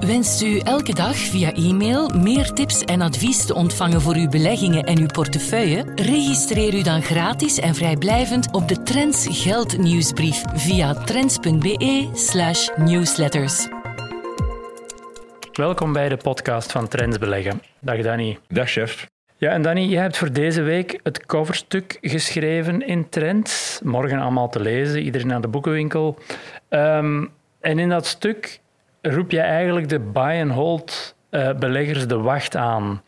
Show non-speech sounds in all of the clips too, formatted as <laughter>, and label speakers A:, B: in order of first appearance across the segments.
A: Wenst u elke dag via e-mail meer tips en advies te ontvangen voor uw beleggingen en uw portefeuille? Registreer u dan gratis en vrijblijvend op de Trends Geld nieuwsbrief via trends.be/slash newsletters.
B: Welkom bij de podcast van Trends Beleggen. Dag Danny.
C: Dag chef.
B: Ja, en Danny, je hebt voor deze week het coverstuk geschreven in Trends. Morgen allemaal te lezen, iedereen naar de boekenwinkel. Ehm, en in dat stuk roep je eigenlijk de buy-and-hold uh, beleggers de wacht aan.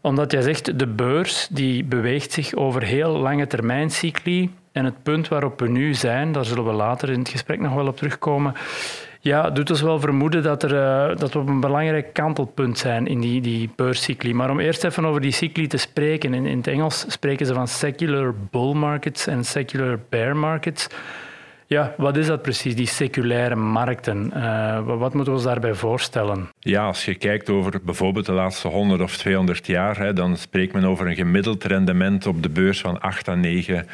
B: Omdat jij zegt, de beurs die beweegt zich over heel lange termijncycli. En het punt waarop we nu zijn, daar zullen we later in het gesprek nog wel op terugkomen, ja, doet ons wel vermoeden dat, er, uh, dat we op een belangrijk kantelpunt zijn in die, die beurscycli. Maar om eerst even over die cycli te spreken. In, in het Engels spreken ze van secular bull markets en secular bear markets. Ja, wat is dat precies, die seculaire markten? Uh, wat moeten we ons daarbij voorstellen?
C: Ja, als je kijkt over bijvoorbeeld de laatste 100 of 200 jaar, hè, dan spreekt men over een gemiddeld rendement op de beurs van 8 à 9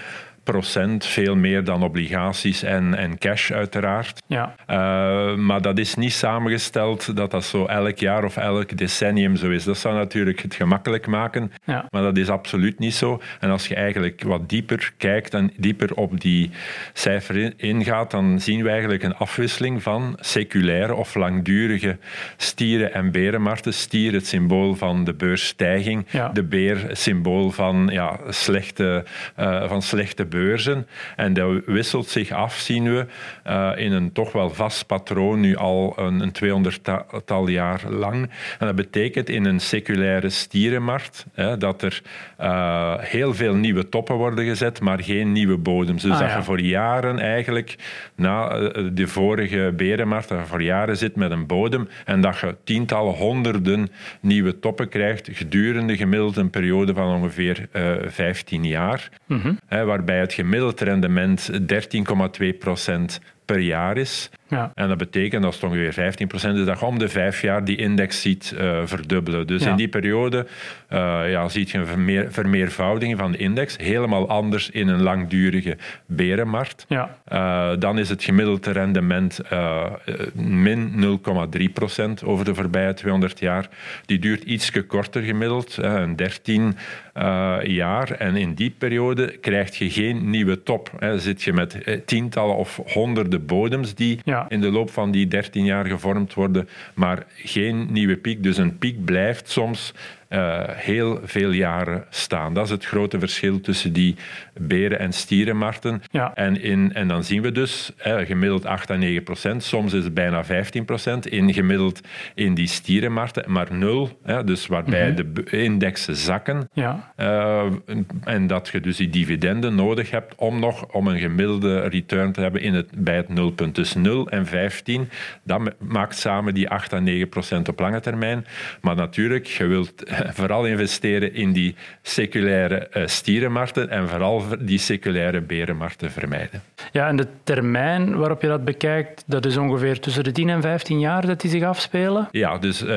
C: procent, veel meer dan obligaties en, en cash uiteraard.
B: Ja.
C: Uh, maar dat is niet samengesteld dat dat zo elk jaar of elk decennium zo is. Dat zou natuurlijk het gemakkelijk maken,
B: ja.
C: maar dat is absoluut niet zo. En als je eigenlijk wat dieper kijkt en dieper op die cijfer ingaat, dan zien we eigenlijk een afwisseling van seculaire of langdurige stieren en berenmarkten. Stier, het symbool van de beursstijging,
B: ja.
C: de beer, symbool van, ja, slechte, uh, van slechte beurzen. En dat wisselt zich af, zien we, uh, in een toch wel vast patroon, nu al een, een 200-tal jaar lang. En dat betekent in een seculaire stierenmarkt hè, dat er uh, heel veel nieuwe toppen worden gezet, maar geen nieuwe bodems. Dus
B: ah,
C: dat
B: ja.
C: je voor jaren eigenlijk, na uh, de vorige berenmarkt, dat je voor jaren zit met een bodem en dat je tientallen, honderden nieuwe toppen krijgt gedurende gemiddeld een periode van ongeveer 15 jaar.
B: Mm -hmm.
C: Hè, waarbij het gemiddeld rendement 13,2 procent per jaar is.
B: Ja.
C: En dat betekent, als het ongeveer 15 procent is, dat je om de vijf jaar die index ziet uh, verdubbelen. Dus
B: ja.
C: in die periode uh, ja, zie je een vermeer, vermeervoudiging van de index. Helemaal anders in een langdurige berenmarkt.
B: Ja.
C: Uh, dan is het gemiddelde rendement min 0,3 procent over de voorbije 200 jaar. Die duurt iets korter gemiddeld, een 13 jaar. En in die periode krijg je geen nieuwe top. Hè. Zit je met tientallen of honderden bodems die
B: ja.
C: in de loop van die 13 jaar gevormd worden, maar geen nieuwe piek. Dus een piek blijft soms uh, heel veel jaren staan. Dat is het grote verschil tussen die beren- en stierenmarkten.
B: Ja.
C: En, in, en dan zien we dus eh, gemiddeld 8 à 9 procent, soms is het bijna 15 procent, in gemiddeld in die stierenmarkten, maar nul, dus waarbij
B: Mhm.
C: de indexen zakken.
B: Ja.
C: Uh, en dat je dus die dividenden nodig hebt om nog om een gemiddelde return te hebben in het, bij het nulpunt. Dus 0 en 15, dat maakt samen die 8 à 9 procent op lange termijn. Maar natuurlijk, je wilt <laughs> vooral investeren in die seculaire uh, stierenmarkten en vooral die seculaire berenmarkten vermijden.
B: Ja, en de termijn waarop je dat bekijkt, dat is ongeveer tussen de 10 en 15 jaar dat die zich afspelen?
C: Ja, dus uh,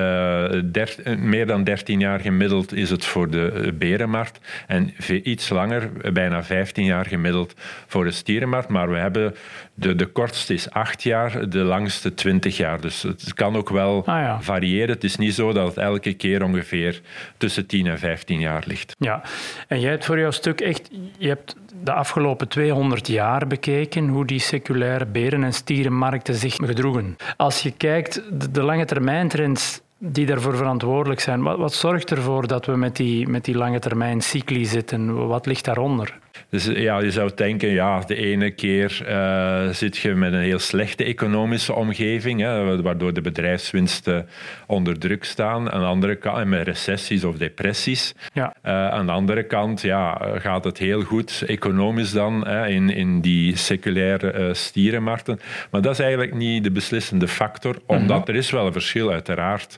C: der, meer dan 13 jaar gemiddeld is het voor de berenmarkt en iets langer, bijna 15 jaar gemiddeld voor de stierenmarkt. Maar we hebben de, de kortste is 8 jaar, de langste 20 jaar. Dus het kan ook wel
B: ah, ja.
C: variëren. Het is niet zo dat het elke keer ongeveer tussen 10 en 15 jaar ligt.
B: Ja, en jij hebt voor jouw stuk echt, je hebt de afgelopen 200 jaar bekeken hoe die seculaire beren- en stierenmarkten zich gedroegen. Als je kijkt, de, de lange termijn trends die daarvoor verantwoordelijk zijn, wat, wat zorgt ervoor dat we met die, met die lange termijn cycli zitten? Wat ligt daaronder?
C: Dus ja, je zou denken, ja, de ene keer uh, zit je met een heel slechte economische omgeving, hè, waardoor de bedrijfswinsten onder druk staan. Aan de andere kant, met recessies of depressies.
B: Ja.
C: Uh, aan de andere kant ja, gaat het heel goed economisch dan hè, in, in die seculaire uh, stierenmarkten. Maar dat is eigenlijk niet de beslissende factor, omdat mm -hmm. er is wel een verschil uiteraard.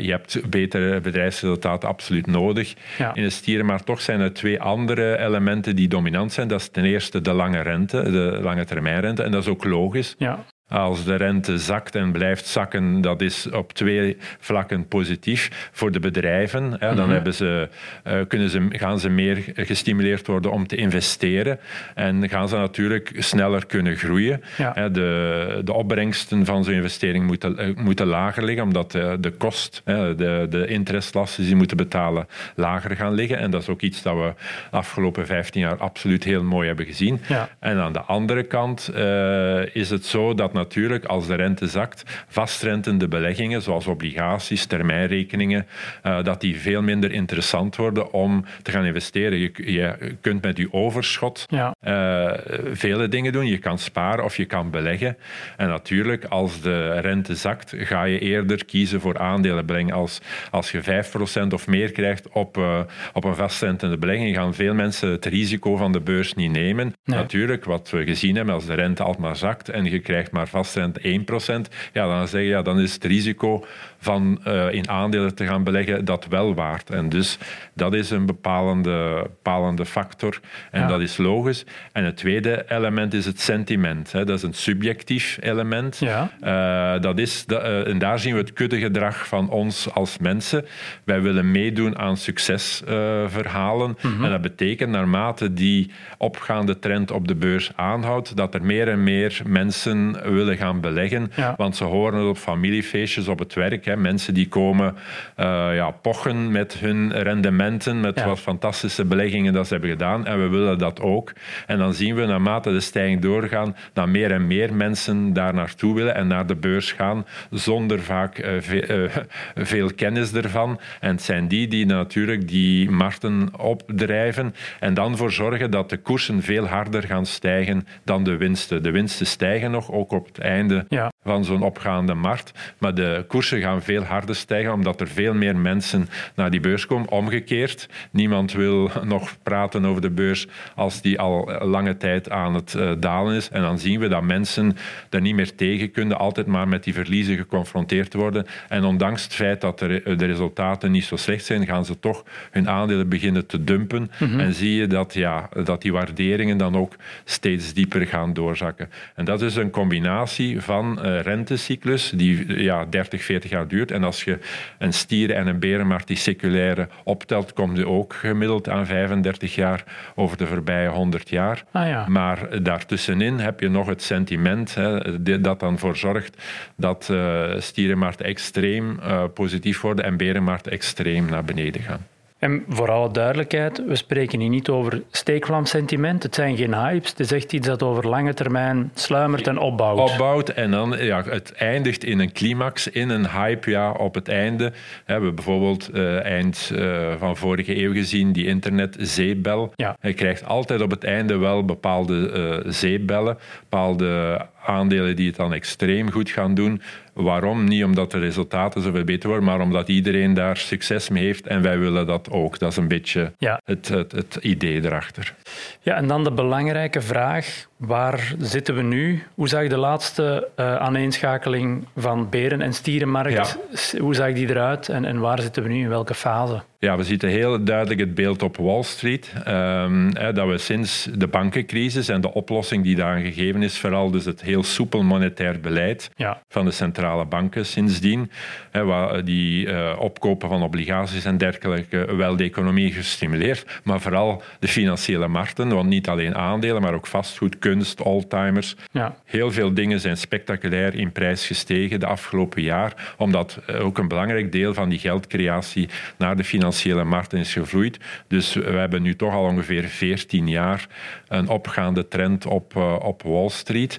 C: je hebt betere bedrijfsresultaten absoluut nodig
B: ja.
C: in de stieren, maar toch zijn er twee andere elementen die dominant zijn. Dat is ten eerste de lange rente, de lange termijnrente. En dat is ook logisch.
B: Ja.
C: Als de rente zakt en blijft zakken, dat is op twee vlakken positief. Voor de bedrijven, hè, dan hebben ze, uh, kunnen ze, gaan ze meer gestimuleerd worden om te investeren. En gaan ze natuurlijk sneller kunnen groeien. Hè, de, de opbrengsten van zo'n investering moeten, uh, moeten lager liggen, omdat de, de kost, hè, de, de interestlasten die ze moeten betalen, lager gaan liggen. En dat is ook iets dat we de afgelopen 15 jaar absoluut heel mooi hebben gezien. Ja. En aan de andere kant uh, is het zo dat natuurlijk, als de rente zakt, vastrentende beleggingen, zoals obligaties, termijnrekeningen, uh, dat die veel minder interessant worden om te gaan investeren. Je, je kunt met je overschot ja. uh, vele dingen doen. Je kan sparen of je kan beleggen. En natuurlijk, als de rente zakt, ga je eerder kiezen voor aandelenbeleggen. Als, als je 5% of meer krijgt op, uh, op een vastrentende belegging, gaan veel mensen het risico van de beurs niet nemen. Natuurlijk, wat we gezien hebben, als de rente altijd maar zakt en je krijgt maar vastrente 1%, ja, dan zeg je, ja, dan is het risico van uh, in aandelen te gaan beleggen dat wel waard. En dus dat is een bepalende, bepalende factor en dat is logisch. En het tweede element is het sentiment. Hè. Dat is een subjectief element. Ja. Uh, dat is, dat, uh, en daar zien we het kuddegedrag van ons als mensen. Wij willen meedoen aan succesverhalen. Mm -hmm. En dat betekent naarmate die opgaande trend op de beurs aanhoudt, dat er meer en meer mensen willen gaan beleggen. Ja. Want ze horen het op familiefeestjes, op het werk. Hè. Mensen die komen uh, ja, pochen met hun rendementen, met ja. wat fantastische beleggingen dat ze hebben gedaan. En we willen dat ook. En dan zien we naarmate de stijging doorgaan, dat meer en meer mensen daar naartoe willen en naar de beurs gaan, zonder vaak uh, veel, uh, <laughs> veel kennis ervan. En het zijn die die natuurlijk die markten opdrijven en dan voor zorgen dat de koersen veel harder gaan stijgen dan de winsten. De winsten stijgen nog, ook op het einde ja. van zo'n opgaande markt, maar de koersen gaan veel harder stijgen omdat er veel meer mensen naar die beurs komen. Omgekeerd, niemand wil nog praten over de beurs als die al lange tijd aan het uh, dalen is. En dan zien we dat mensen er niet meer tegen kunnen, altijd maar met die verliezen geconfronteerd worden. En ondanks het feit dat de, de resultaten niet zo slecht zijn, gaan ze toch hun aandelen beginnen te dumpen. Mm -hmm. En zie je dat, ja, dat die waarderingen dan ook steeds dieper gaan doorzakken. En dat is een combinatie van uh, rentecyclus die ja, 30, 40 jaar duurt. En als je een stieren- en een berenmarkt die seculaire optelt, kom je ook gemiddeld aan 35 jaar over de voorbije 100 jaar. Ah, ja. Maar daartussenin heb je nog het sentiment hè, dat dan voor zorgt dat uh, stierenmarkten extreem uh, positief worden en berenmarkten extreem naar beneden gaan.
B: En voor alle duidelijkheid, we spreken hier niet over steekvlamsentiment. Het zijn geen hypes. Het is echt iets dat over lange termijn sluimert en opbouwt.
C: Opbouwt en dan, ja, het eindigt in een climax, in een hype ja, op het einde. We hebben bijvoorbeeld uh, eind uh, van vorige eeuw gezien die internetzeebel. Ja. Je krijgt altijd op het einde wel bepaalde uh, zeebellen, bepaalde aandelen die het dan extreem goed gaan doen. Waarom? Niet omdat de resultaten zoveel beter worden, maar omdat iedereen daar succes mee heeft en wij willen dat ook. Dat is een beetje ja. het, het, het idee erachter.
B: Ja, en dan de belangrijke vraag, waar zitten we nu? Hoe zag de laatste uh, aaneenschakeling van beren- en stierenmarkt, ja. hoe zag die eruit en, en waar zitten we nu, in welke fase?
C: Ja, we zien heel duidelijk het beeld op Wall Street. Um, hè, dat we sinds de bankencrisis en de oplossing die daaraan gegeven is, vooral dus het heel soepel monetair beleid ja. van de centrale banken sindsdien, waar die uh, opkopen van obligaties en dergelijke wel de economie gestimuleerd, maar vooral de financiële markten, want niet alleen aandelen, maar ook vastgoed, kunst, oldtimers. Ja. Heel veel dingen zijn spectaculair in prijs gestegen de afgelopen jaar, omdat ook een belangrijk deel van die geldcreatie naar de financiële markten is gevloeid. Dus we hebben nu toch al ongeveer 14 jaar een opgaande trend op, uh, op Wall Street.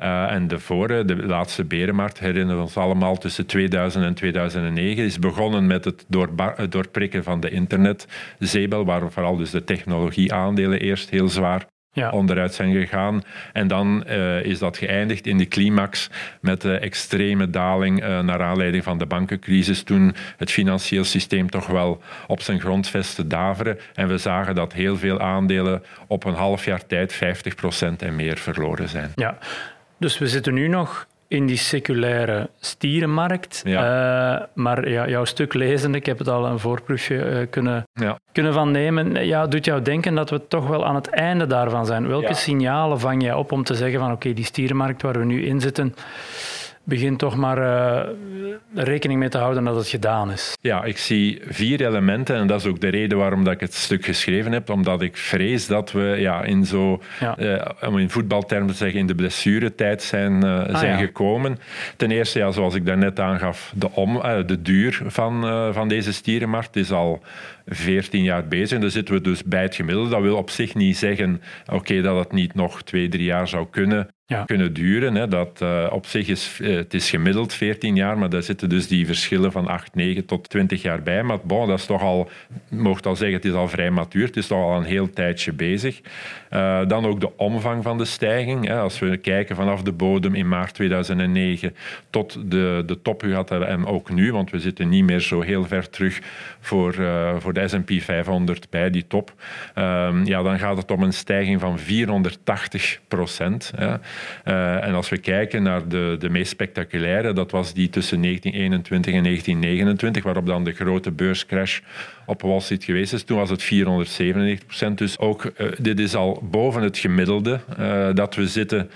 C: Uh, en de vorige, de laatste berenmarkt, herinneren we ons allemaal tussen 2000 en 2009, is begonnen met het doorprikken van de internetzeebel, waar vooral dus de technologieaandelen eerst heel zwaar ja. onderuit zijn gegaan. En dan uh, is dat geëindigd in de climax met de extreme daling uh, naar aanleiding van de bankencrisis, toen het financieel systeem toch wel op zijn grondvesten daveren. En we zagen dat heel veel aandelen op een half jaar tijd 50% en meer verloren zijn.
B: Ja, dus we zitten nu nog in die seculaire stierenmarkt.
C: Ja.
B: Uh, maar ja, jouw stuk lezen, ik heb het al een voorproefje uh, kunnen,
C: ja.
B: kunnen van nemen, ja, doet jou denken dat we toch wel aan het einde daarvan zijn. Welke signalen vang jij op om te zeggen van oké, die stierenmarkt waar we nu in zitten, begint toch maar uh, rekening mee te houden dat het gedaan is?
C: Ja, ik zie vier elementen en dat is ook de reden waarom dat ik het stuk geschreven heb, omdat ik vrees dat we ja, in zo,
B: Ja.
C: eh, om in voetbaltermen te zeggen, in de blessuretijd zijn, eh, zijn
B: ja.
C: gekomen. Ten eerste, ja, zoals ik daarnet aangaf, de, om, eh, de duur van, eh, van deze stierenmarkt is al 14 jaar bezig. En dan zitten we dus bij het gemiddelde. Dat wil op zich niet zeggen oké, dat het niet nog twee, drie jaar zou kunnen,
B: Ja.
C: kunnen duren. Hè. Dat, eh, op zich is eh, het is gemiddeld 14 jaar, maar daar zitten dus die verschillen van 8, 9 tot 20 jaar bij. Maar bon, dat is toch al, mocht al zeggen, het is al vrij matuur. Het is toch al een heel tijdje bezig. Eh, dan ook de omvang van de stijging. Hè. Als we kijken vanaf de bodem in maart 2009 tot de, de top u had en ook nu, want we zitten niet meer zo heel ver terug voor, eh, voor de S&P 500 bij die top. Ehm, ja, dan gaat het om een stijging van 480 procent. Uh, en als we kijken naar de, de meest spectaculaire, dat was die tussen 1921 en 1929, waarop dan de grote beurscrash op Wall Street geweest is. Toen was het 497 procent. Dus ook uh, dit is al boven het gemiddelde uh, dat we zitten.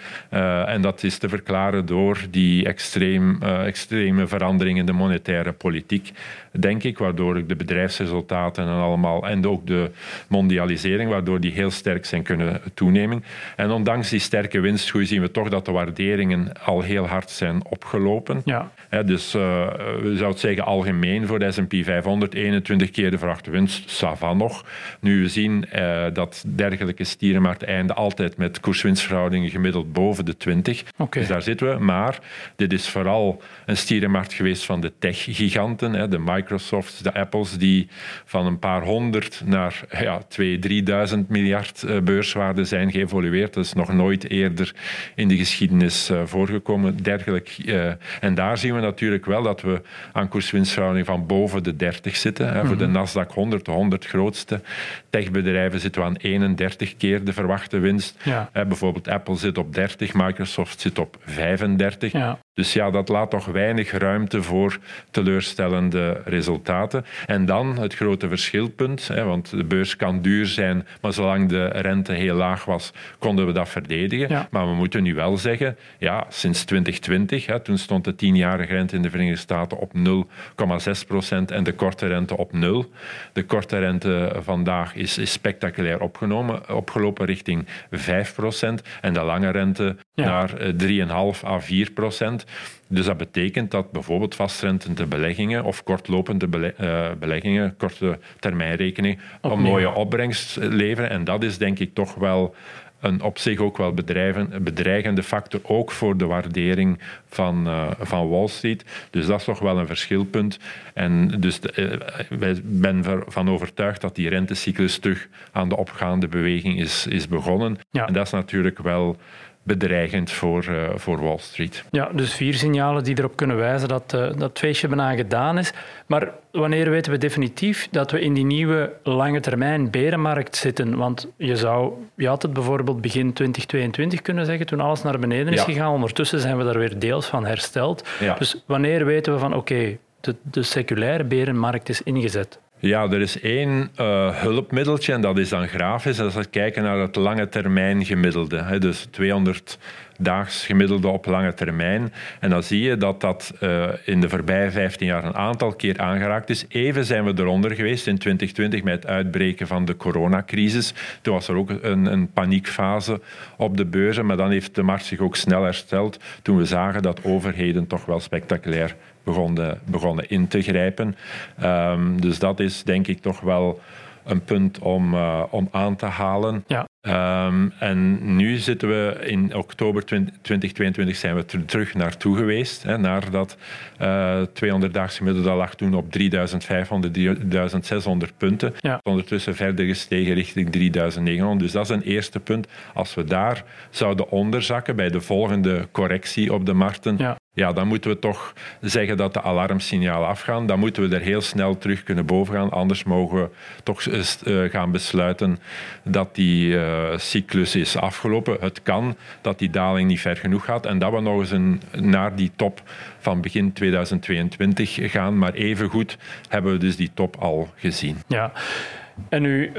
C: En dat is te verklaren door die extreem, extreme veranderingen in de monetaire politiek, denk ik, waardoor de bedrijfsresultaten en allemaal en ook de mondialisering, waardoor die heel sterk zijn kunnen toenemen. En ondanks die sterke winstgroei zien we toch dat de waarderingen al heel hard zijn opgelopen.
B: Ja.
C: He, dus we zouden zeggen algemeen voor de S&P 500 21 keer de verwachte winst, Savan nog. Nu we zien uh, dat dergelijke stierenmarkten eindigen altijd met koerswinstverhoudingen gemiddeld boven de 20.
B: Okay.
C: Dus daar zitten we. Maar dit is vooral een stierenmarkt geweest van de tech-giganten, de Microsofts, de Apples, die van een paar honderd naar ja, 2.000, 3.000 miljard uh, beurswaarde zijn geëvolueerd. Dat is nog nooit eerder in de geschiedenis uh, voorgekomen. Dergelijk, en daar zien we natuurlijk wel dat we aan koerswinstverhoudingen van boven de 30 zitten. Mm -hmm. Voor de Nasdaq 100, de 100 grootste techbedrijven, zitten we aan 31 keer de verwachte winst.
B: Ja.
C: Bijvoorbeeld Apple zit op 30, Microsoft zit op 35.
B: Ja.
C: Dus ja, dat laat toch weinig ruimte voor teleurstellende resultaten. En dan het grote verschilpunt, hè, want de beurs kan duur zijn, maar zolang de rente heel laag was, konden we dat verdedigen.
B: Ja.
C: Maar we moeten nu wel zeggen, ja, sinds 2020, hè, toen stond de tienjarige rente in de Verenigde Staten op 0,6 procent en de korte rente op 0. De korte rente vandaag is, is spectaculair opgenomen, opgelopen richting 5 procent en de lange rente
B: Ja.
C: naar 3,5 à 4 procent. Dus dat betekent dat bijvoorbeeld vastrentende beleggingen of kortlopende bele uh, beleggingen, korte termijnrekening, een mooie opbrengst leveren. En dat is denk ik toch wel een op zich ook wel bedreigende factor, ook voor de waardering van, uh, van Wall Street. Dus dat is toch wel een verschilpunt. En dus ik uh, ben ervan overtuigd dat die rentecyclus terug aan de opgaande beweging is, is begonnen.
B: Ja.
C: En dat is natuurlijk wel bedreigend voor, uh, voor Wall Street.
B: Ja, dus vier signalen die erop kunnen wijzen dat uh, dat feestje bijna gedaan is. Maar wanneer weten we definitief dat we in die nieuwe lange termijn berenmarkt zitten? Want je zou, je had het bijvoorbeeld begin 2022 kunnen zeggen, toen alles naar beneden is
C: Ja.
B: gegaan. Ondertussen zijn we daar weer deels van hersteld.
C: Ja.
B: Dus wanneer weten we van, oké, de, de seculaire berenmarkt is ingezet?
C: Ja, er is één uh, hulpmiddeltje en dat is dan grafisch. Dat het kijken naar het lange termijn gemiddelde. Hè. Dus 200 daags gemiddelde op lange termijn. En dan zie je dat dat uh, in de voorbije 15 jaar een aantal keer aangeraakt is. Even zijn we eronder geweest in 2020 met het uitbreken van de coronacrisis. Toen was er ook een, een paniekfase op de beurzen, maar dan heeft de markt zich ook snel hersteld toen we zagen dat overheden toch wel spectaculair begonnen, begonnen in te grijpen. Um, dus dat is denk ik toch wel een punt om, uh, om aan te halen.
B: Ja.
C: Um, en nu zitten we in oktober 20, 2022 zijn we ter, terug naartoe geweest. Hè, naar dat uh, 200-daags gemiddelde lag toen op 3500, 3600 punten.
B: Ja.
C: Ondertussen verder gestegen richting 3900. Dus dat is een eerste punt. Als we daar zouden onderzakken bij de volgende correctie op de markten,
B: Ja.
C: Ja, dan moeten we toch zeggen dat de alarmsignalen afgaan. Dan moeten we er heel snel terug kunnen boven gaan. Anders mogen we toch uh, gaan besluiten dat die uh, cyclus is afgelopen. Het kan dat die daling niet ver genoeg gaat en dat we nog eens een, naar die top van begin 2022 gaan. Maar evengoed hebben we dus die top al gezien.
B: Ja. En nu uh,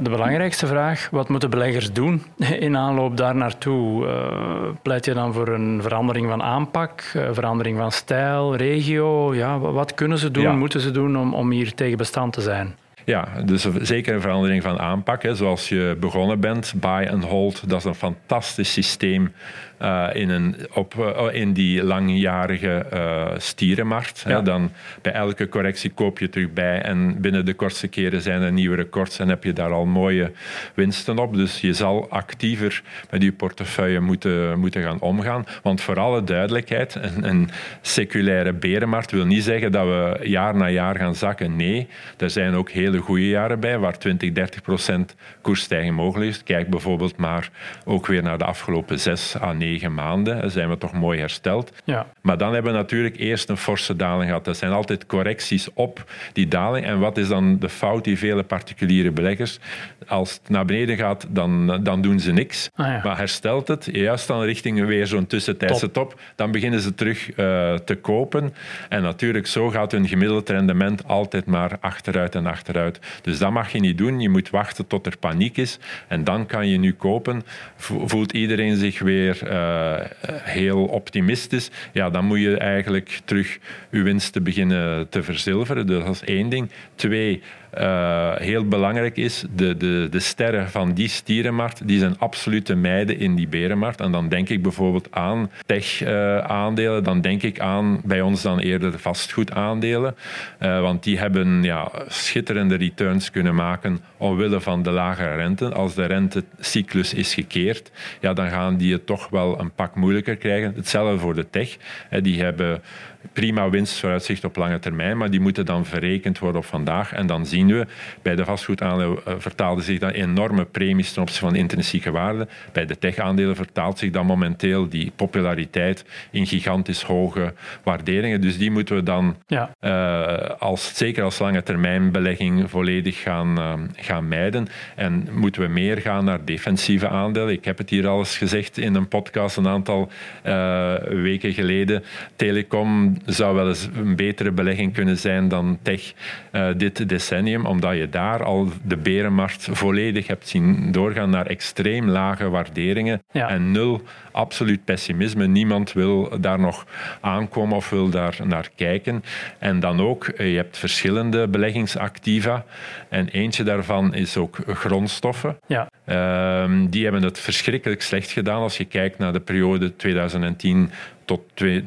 B: de belangrijkste vraag: wat moeten beleggers doen <laughs> in aanloop daar naartoe? Uh, pleit je dan voor een verandering van aanpak, uh, verandering van stijl, regio? Ja, wat kunnen ze doen, ja. moeten ze doen om, om hier tegen bestand te zijn?
C: Ja, dus zeker een verandering van aanpak. Hè. Zoals je begonnen bent, buy and hold, dat is een fantastisch systeem uh, in, een, op, uh, in die langjarige uh, stierenmarkt. Ja. Dan bij elke correctie koop je terug bij en binnen de kortste keren zijn er nieuwe records en heb je daar al mooie winsten op. Dus je zal actiever met je portefeuille moeten, moeten gaan omgaan. Want voor alle duidelijkheid, een, een seculaire berenmarkt wil niet zeggen dat we jaar na jaar gaan zakken. Nee, er zijn ook hele goede jaren bij waar 20, 30 procent koersstijging mogelijk is. Kijk bijvoorbeeld maar ook weer naar de afgelopen zes à negen maanden zijn we toch mooi hersteld. Ja. Maar dan hebben we natuurlijk eerst een forse daling gehad. Dat zijn altijd correcties op die daling. En wat is dan de fout die vele particuliere beleggers? Als het naar beneden gaat, dan, dan doen ze niks. Ah, ja. Maar herstelt het, juist dan richting weer zo'n tussentijdse top. top, dan beginnen ze terug uh, te kopen. En natuurlijk, zo gaat hun gemiddeld rendement altijd maar achteruit en achteruit. Dus dat mag je niet doen. Je moet wachten tot er paniek is. En dan kan je nu kopen. Voelt iedereen zich weer uh, heel optimistisch, ja, dan moet je eigenlijk terug je winsten beginnen te verzilveren. Dus dat is één ding. Twee, uh, heel belangrijk is, de, de, de sterren van die stierenmarkt, die zijn absoluut te mijden in die berenmarkt. En dan denk ik bijvoorbeeld aan tech-aandelen, dan denk ik aan bij ons dan eerder vastgoedaandelen. Uh, want die hebben ja, schitterende returns kunnen maken omwille van de lagere rente. Als de rentecyclus is gekeerd, ja, dan gaan die het toch wel een pak moeilijker krijgen. Hetzelfde voor de tech. Die hebben prima winstvooruitzicht op lange termijn, maar die moeten dan verrekend worden op vandaag. En dan zien we, bij de vastgoedaandelen uh, vertaalde zich dat enorme premies ten opzichte van de intrinsieke waarde. Bij de tech-aandelen vertaalt zich dan momenteel die populariteit in gigantisch hoge waarderingen. Dus die moeten we dan, ja. uh, als, zeker als lange termijn belegging, volledig gaan, uh, gaan mijden. En moeten we meer gaan naar defensieve aandelen. Ik heb het hier al eens gezegd in een podcast een aantal weken geleden. Telecom zou wel eens een betere belegging kunnen zijn dan tech uh, dit decennium, omdat je daar al de berenmarkt volledig hebt zien doorgaan naar extreem lage waarderingen ja. en nul absoluut pessimisme. Niemand wil daar nog aankomen of wil daar naar kijken. En dan ook, eh, je hebt verschillende beleggingsactiva en eentje daarvan is ook grondstoffen. Ja. Uh, die hebben het verschrikkelijk slecht gedaan als je kijkt naar de periode 2010 tot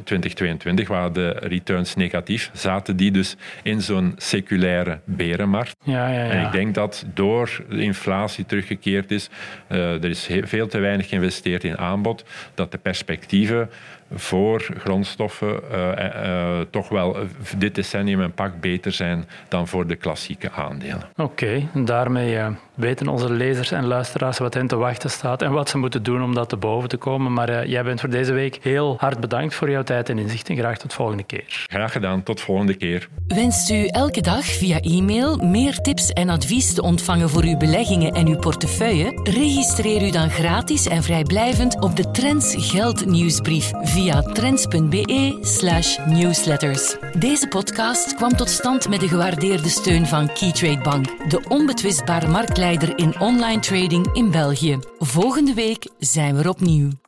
C: 2022 waren de returns negatief, zaten die dus in zo'n seculaire berenmarkt. Ja, ja, ja. En ik denk dat door de inflatie teruggekeerd is, uh, er is veel te weinig geïnvesteerd in aanbod, dat de perspectieven voor grondstoffen uh, uh, toch wel dit decennium een pak beter zijn dan voor de klassieke aandelen.
B: Oké, okay, daarmee uh, weten onze lezers en luisteraars wat hen te wachten staat en wat ze moeten doen om dat te boven te komen. Maar jij bent voor deze week heel hard bedankt voor jouw tijd en inzicht en graag tot volgende keer.
C: Graag gedaan, tot volgende keer.
A: Wenst u elke dag via e-mail meer tips en advies te ontvangen voor uw beleggingen en uw portefeuille? Registreer u dan gratis en vrijblijvend op de Trends Geld nieuwsbrief via via trends.be/slash newsletters. Deze podcast kwam tot stand met de gewaardeerde steun van Keytrade Bank, de onbetwistbare marktleider in online trading in België. Volgende week zijn we opnieuw.